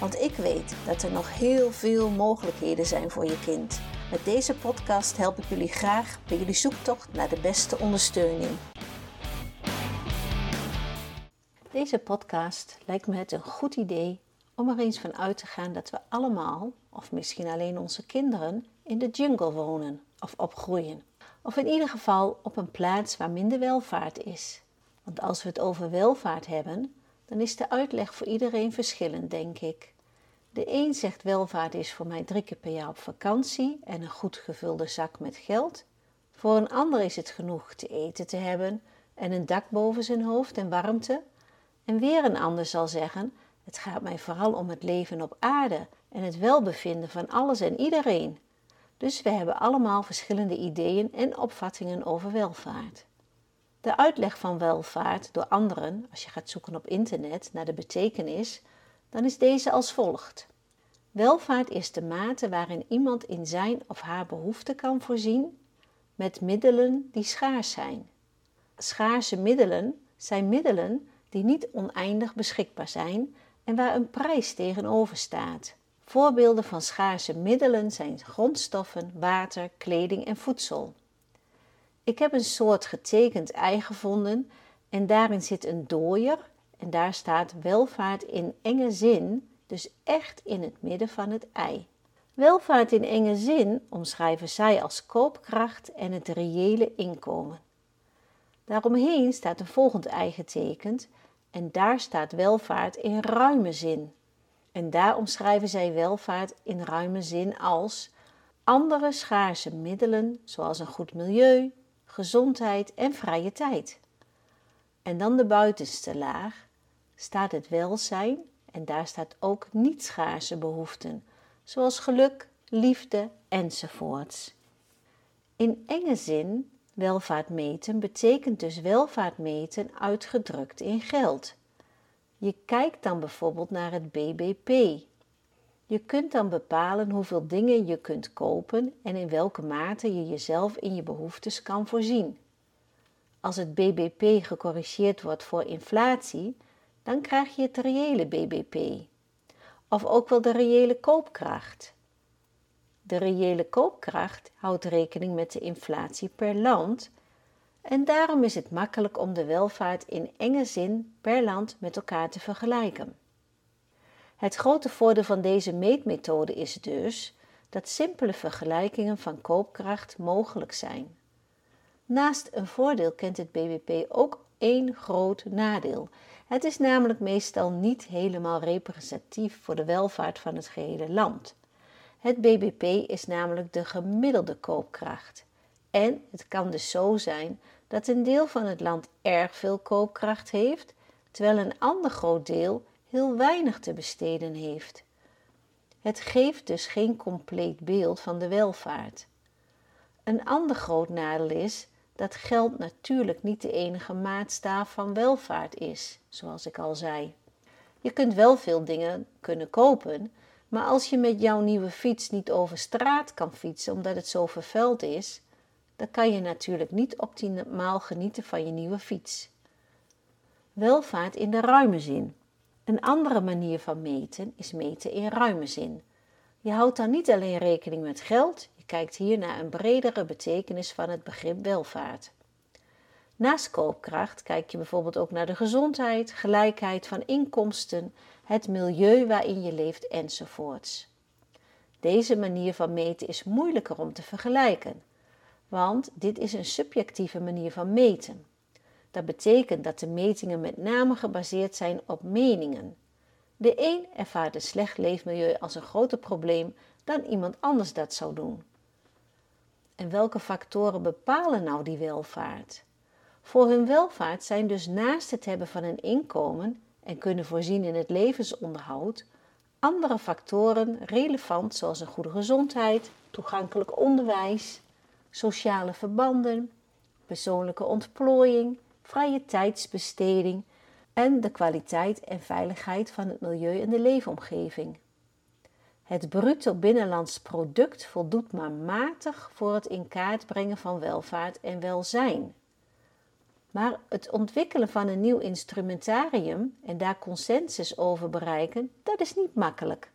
Want ik weet dat er nog heel veel mogelijkheden zijn voor je kind. Met deze podcast help ik jullie graag bij jullie zoektocht naar de beste ondersteuning. Deze podcast lijkt me het een goed idee om er eens van uit te gaan dat we allemaal, of misschien alleen onze kinderen, in de jungle wonen of opgroeien. Of in ieder geval op een plaats waar minder welvaart is. Want als we het over welvaart hebben, dan is de uitleg voor iedereen verschillend, denk ik. De een zegt welvaart is voor mij drie keer per jaar op vakantie en een goed gevulde zak met geld. Voor een ander is het genoeg te eten te hebben en een dak boven zijn hoofd en warmte. En weer een ander zal zeggen: Het gaat mij vooral om het leven op aarde en het welbevinden van alles en iedereen. Dus we hebben allemaal verschillende ideeën en opvattingen over welvaart. De uitleg van welvaart door anderen, als je gaat zoeken op internet naar de betekenis, dan is deze als volgt. Welvaart is de mate waarin iemand in zijn of haar behoefte kan voorzien met middelen die schaars zijn. Schaarse middelen zijn middelen die niet oneindig beschikbaar zijn en waar een prijs tegenover staat. Voorbeelden van schaarse middelen zijn grondstoffen, water, kleding en voedsel. Ik heb een soort getekend ei gevonden en daarin zit een dooier en daar staat welvaart in enge zin, dus echt in het midden van het ei. Welvaart in enge zin omschrijven zij als koopkracht en het reële inkomen. Daaromheen staat een volgend ei getekend en daar staat welvaart in ruime zin. En daar omschrijven zij welvaart in ruime zin als andere schaarse middelen, zoals een goed milieu, gezondheid en vrije tijd. En dan de buitenste laag staat het welzijn en daar staat ook niet schaarse behoeften, zoals geluk, liefde enzovoorts. In enge zin, welvaart meten betekent dus welvaart meten uitgedrukt in geld. Je kijkt dan bijvoorbeeld naar het BBP. Je kunt dan bepalen hoeveel dingen je kunt kopen en in welke mate je jezelf in je behoeftes kan voorzien. Als het BBP gecorrigeerd wordt voor inflatie, dan krijg je het reële BBP. Of ook wel de reële koopkracht. De reële koopkracht houdt rekening met de inflatie per land en daarom is het makkelijk om de welvaart in enge zin per land met elkaar te vergelijken. Het grote voordeel van deze meetmethode is dus dat simpele vergelijkingen van koopkracht mogelijk zijn. Naast een voordeel kent het BBP ook één groot nadeel. Het is namelijk meestal niet helemaal representatief voor de welvaart van het gehele land. Het BBP is namelijk de gemiddelde koopkracht. En het kan dus zo zijn dat een deel van het land erg veel koopkracht heeft, terwijl een ander groot deel heel weinig te besteden heeft. Het geeft dus geen compleet beeld van de welvaart. Een ander groot nadeel is dat geld natuurlijk niet de enige maatstaaf van welvaart is, zoals ik al zei. Je kunt wel veel dingen kunnen kopen, maar als je met jouw nieuwe fiets niet over straat kan fietsen omdat het zo vervuild is, dan kan je natuurlijk niet optimaal genieten van je nieuwe fiets. Welvaart in de ruime zin. Een andere manier van meten is meten in ruime zin. Je houdt dan niet alleen rekening met geld, kijkt hier naar een bredere betekenis van het begrip welvaart. Naast koopkracht kijk je bijvoorbeeld ook naar de gezondheid, gelijkheid van inkomsten, het milieu waarin je leeft enzovoorts. Deze manier van meten is moeilijker om te vergelijken, want dit is een subjectieve manier van meten. Dat betekent dat de metingen met name gebaseerd zijn op meningen. De een ervaart een slecht leefmilieu als een groter probleem dan iemand anders dat zou doen. En welke factoren bepalen nou die welvaart? Voor hun welvaart zijn dus naast het hebben van een inkomen en kunnen voorzien in het levensonderhoud andere factoren relevant zoals een goede gezondheid, toegankelijk onderwijs, sociale verbanden, persoonlijke ontplooiing, vrije tijdsbesteding en de kwaliteit en veiligheid van het milieu en de leefomgeving. Het bruto binnenlands product voldoet maar matig voor het in kaart brengen van welvaart en welzijn. Maar het ontwikkelen van een nieuw instrumentarium en daar consensus over bereiken, dat is niet makkelijk.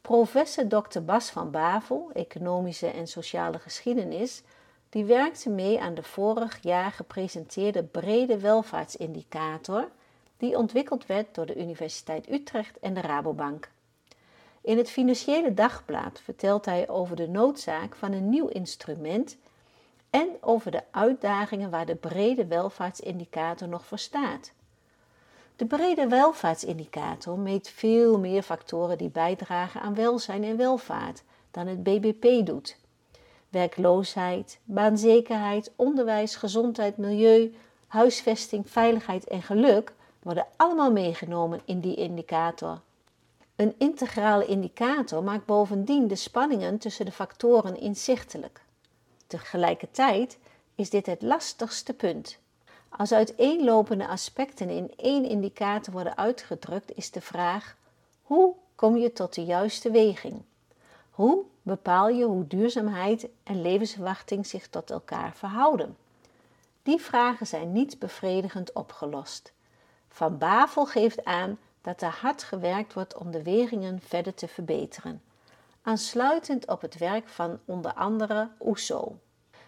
Professor Dr. Bas van Bavel, economische en sociale geschiedenis, die werkte mee aan de vorig jaar gepresenteerde brede welvaartsindicator, die ontwikkeld werd door de Universiteit Utrecht en de Rabobank. In het Financiële Dagblad vertelt hij over de noodzaak van een nieuw instrument en over de uitdagingen waar de brede welvaartsindicator nog voor staat. De brede welvaartsindicator meet veel meer factoren die bijdragen aan welzijn en welvaart dan het BBP doet. Werkloosheid, baanzekerheid, onderwijs, gezondheid, milieu, huisvesting, veiligheid en geluk worden allemaal meegenomen in die indicator. Een integrale indicator maakt bovendien de spanningen tussen de factoren inzichtelijk. Tegelijkertijd is dit het lastigste punt. Als uiteenlopende aspecten in één indicator worden uitgedrukt, is de vraag: hoe kom je tot de juiste weging? Hoe bepaal je hoe duurzaamheid en levensverwachting zich tot elkaar verhouden? Die vragen zijn niet bevredigend opgelost. Van Bavel geeft aan dat er hard gewerkt wordt om de wegingen verder te verbeteren aansluitend op het werk van onder andere Oeso.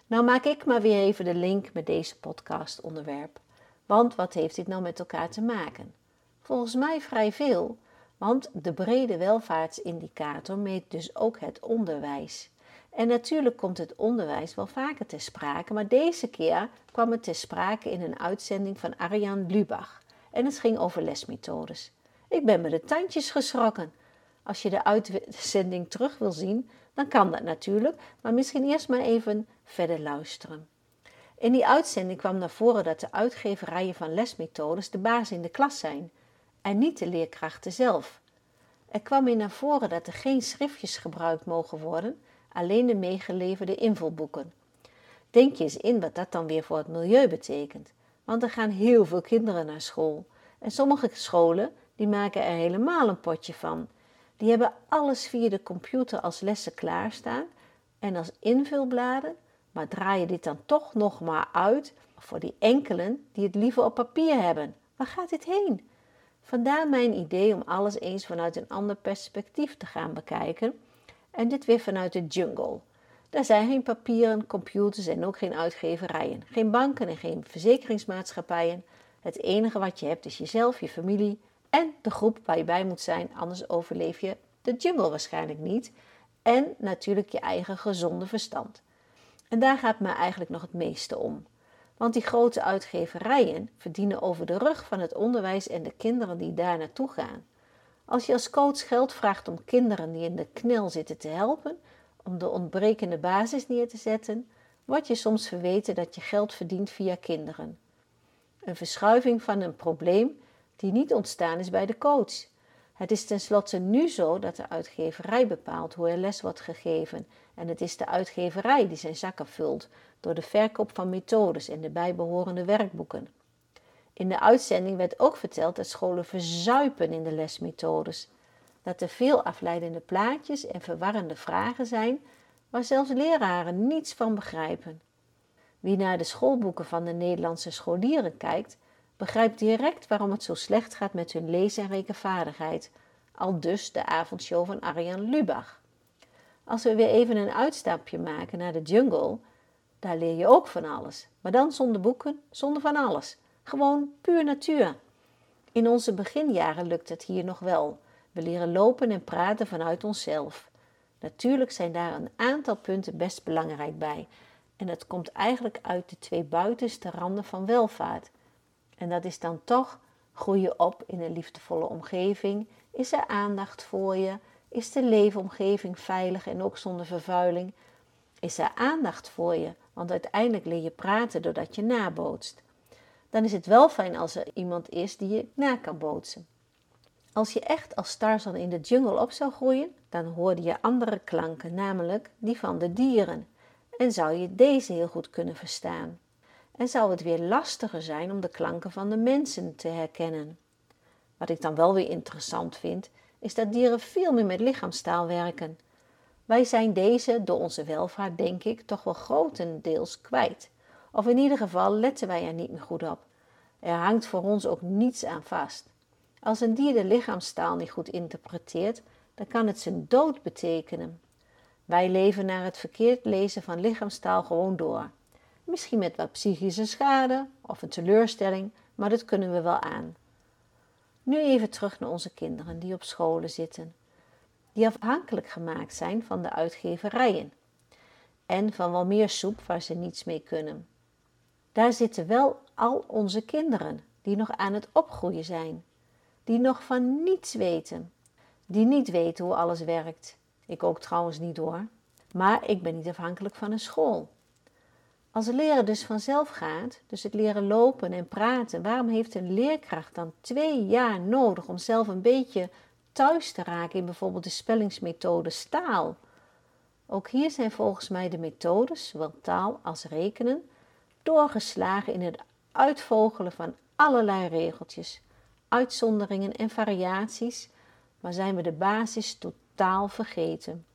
Nou maak ik maar weer even de link met deze podcast onderwerp. Want wat heeft dit nou met elkaar te maken? Volgens mij vrij veel, want de brede welvaartsindicator meet dus ook het onderwijs. En natuurlijk komt het onderwijs wel vaker ter sprake, maar deze keer kwam het ter sprake in een uitzending van Arjan Lubach. En het ging over lesmethodes. Ik ben me de tandjes geschrokken. Als je de uitzending terug wil zien, dan kan dat natuurlijk, maar misschien eerst maar even verder luisteren. In die uitzending kwam naar voren dat de uitgeverijen van lesmethodes de baas in de klas zijn en niet de leerkrachten zelf. Er kwam in naar voren dat er geen schriftjes gebruikt mogen worden, alleen de meegeleverde invulboeken. Denk je eens in wat dat dan weer voor het milieu betekent, want er gaan heel veel kinderen naar school en sommige scholen die maken er helemaal een potje van die hebben alles via de computer als lessen klaarstaan en als invulbladen, maar draaien dit dan toch nog maar uit voor die enkelen die het liever op papier hebben. Waar gaat dit heen? Vandaar mijn idee om alles eens vanuit een ander perspectief te gaan bekijken en dit weer vanuit de jungle. Daar zijn geen papieren, computers en ook geen uitgeverijen, geen banken en geen verzekeringsmaatschappijen. Het enige wat je hebt is jezelf, je familie en de groep waar je bij moet zijn, anders overleef je de jungle waarschijnlijk niet. En natuurlijk je eigen gezonde verstand. En daar gaat me eigenlijk nog het meeste om. Want die grote uitgeverijen verdienen over de rug van het onderwijs en de kinderen die daar naartoe gaan. Als je als coach geld vraagt om kinderen die in de knel zitten te helpen, om de ontbrekende basis neer te zetten, wordt je soms verweten dat je geld verdient via kinderen. Een verschuiving van een probleem die niet ontstaan is bij de coach. Het is tenslotte nu zo dat de uitgeverij bepaalt hoe er les wordt gegeven en het is de uitgeverij die zijn zakken vult door de verkoop van methodes en de bijbehorende werkboeken. In de uitzending werd ook verteld dat scholen verzuipen in de lesmethodes, dat er veel afleidende plaatjes en verwarrende vragen zijn waar zelfs leraren niets van begrijpen. Wie naar de schoolboeken van de Nederlandse scholieren kijkt, begrijpt direct waarom het zo slecht gaat met hun lees- en rekenvaardigheid. Al dus de avondshow van Arjan Lubach. Als we weer even een uitstapje maken naar de jungle, daar leer je ook van alles. Maar dan zonder boeken, zonder van alles. Gewoon puur natuur. In onze beginjaren lukt het hier nog wel. We leren lopen en praten vanuit onszelf. Natuurlijk zijn daar een aantal punten best belangrijk bij. En dat komt eigenlijk uit de twee buitenste randen van welvaart. En dat is dan toch groeien op in een liefdevolle omgeving. Is er aandacht voor je? Is de leefomgeving veilig en ook zonder vervuiling? Is er aandacht voor je? Want uiteindelijk leer je praten doordat je nabootst. Dan is het wel fijn als er iemand is die je na kan bootsen. Als je echt als Tarzan in de jungle op zou groeien, dan hoorde je andere klanken, namelijk die van de dieren, en zou je deze heel goed kunnen verstaan. En zou het weer lastiger zijn om de klanken van de mensen te herkennen. Wat ik dan wel weer interessant vind, is dat dieren veel meer met lichaamstaal werken. Wij zijn deze door onze welvaart, denk ik, toch wel grotendeels kwijt. Of in ieder geval letten wij er niet meer goed op. Er hangt voor ons ook niets aan vast. Als een dier de lichaamstaal niet goed interpreteert, dan kan het zijn dood betekenen. Wij leven naar het verkeerd lezen van lichaamstaal gewoon door. Misschien met wat psychische schade of een teleurstelling, maar dat kunnen we wel aan. Nu even terug naar onze kinderen die op scholen zitten, die afhankelijk gemaakt zijn van de uitgeverijen en van wel meer soep waar ze niets mee kunnen. Daar zitten wel al onze kinderen die nog aan het opgroeien zijn, die nog van niets weten, die niet weten hoe alles werkt. Ik ook trouwens niet hoor, maar ik ben niet afhankelijk van een school. Als leren dus vanzelf gaat, dus het leren lopen en praten, waarom heeft een leerkracht dan twee jaar nodig om zelf een beetje thuis te raken in bijvoorbeeld de spellingsmethode taal? Ook hier zijn volgens mij de methodes, zowel taal als rekenen, doorgeslagen in het uitvogelen van allerlei regeltjes, uitzonderingen en variaties, maar zijn we de basis totaal vergeten.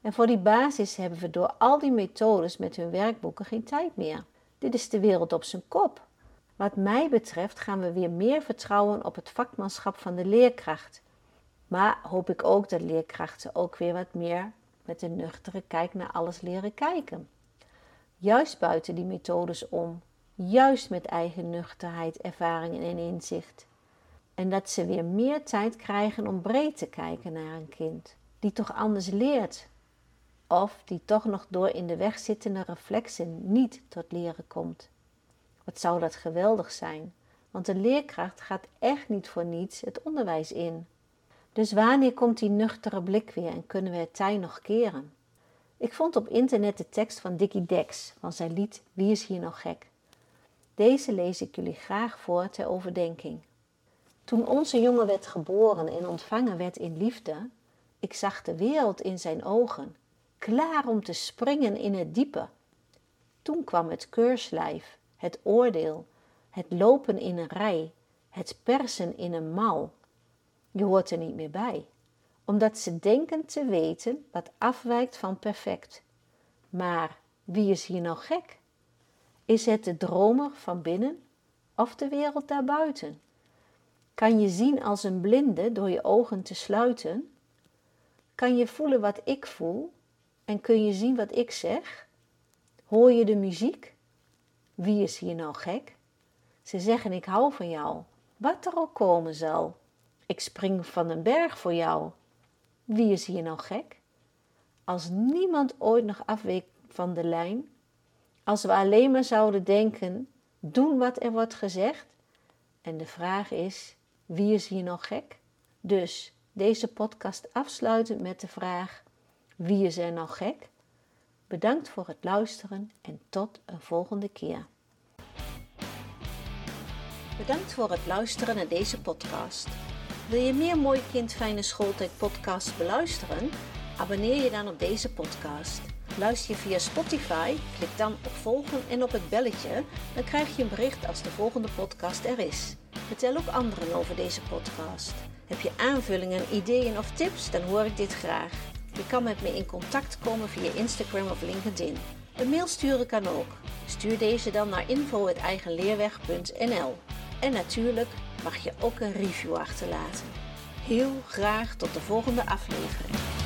En voor die basis hebben we door al die methodes met hun werkboeken geen tijd meer. Dit is de wereld op zijn kop. Wat mij betreft gaan we weer meer vertrouwen op het vakmanschap van de leerkracht. Maar hoop ik ook dat leerkrachten ook weer wat meer met een nuchtere kijk naar alles leren kijken. Juist buiten die methodes om, juist met eigen nuchterheid, ervaring en inzicht. En dat ze weer meer tijd krijgen om breed te kijken naar een kind, die toch anders leert of die toch nog door in de weg zittende reflexen niet tot leren komt. Wat zou dat geweldig zijn, want de leerkracht gaat echt niet voor niets het onderwijs in. Dus wanneer komt die nuchtere blik weer en kunnen we het tij nog keren? Ik vond op internet de tekst van Dickie Dex van zijn lied Wie is hier nog gek? Deze lees ik jullie graag voor ter overdenking. Toen onze jongen werd geboren en ontvangen werd in liefde, ik zag de wereld in zijn ogen klaar om te springen in het diepe. Toen kwam het keurslijf, het oordeel, het lopen in een rij, het persen in een mal. Je hoort er niet meer bij, omdat ze denken te weten wat afwijkt van perfect. Maar wie is hier nou gek? Is het de dromer van binnen of de wereld daarbuiten? Kan je zien als een blinde door je ogen te sluiten? Kan je voelen wat ik voel en kun je zien wat ik zeg? Hoor je de muziek? Wie is hier nou gek? Ze zeggen ik hou van jou, wat er ook komen zal. Ik spring van een berg voor jou. Wie is hier nou gek? Als niemand ooit nog afweek van de lijn, als we alleen maar zouden denken, doen wat er wordt gezegd. En de vraag is, wie is hier nog gek? Dus deze podcast afsluitend met de vraag, wie is er nou gek? Bedankt voor het luisteren en tot een volgende keer. Bedankt voor het luisteren naar deze podcast. Wil je meer Mooi Kind Fijne Schooltijd podcasts beluisteren? Abonneer je dan op deze podcast. Luister je via Spotify, klik dan op volgen en op het belletje, dan krijg je een bericht als de volgende podcast er is. Vertel ook anderen over deze podcast. Heb je aanvullingen, ideeën of tips, dan hoor ik dit graag. Je kan met me in contact komen via Instagram of LinkedIn. Een mail sturen kan ook. Stuur deze dan naar info.eigenleerweg.nl En natuurlijk mag je ook een review achterlaten. Heel graag tot de volgende aflevering.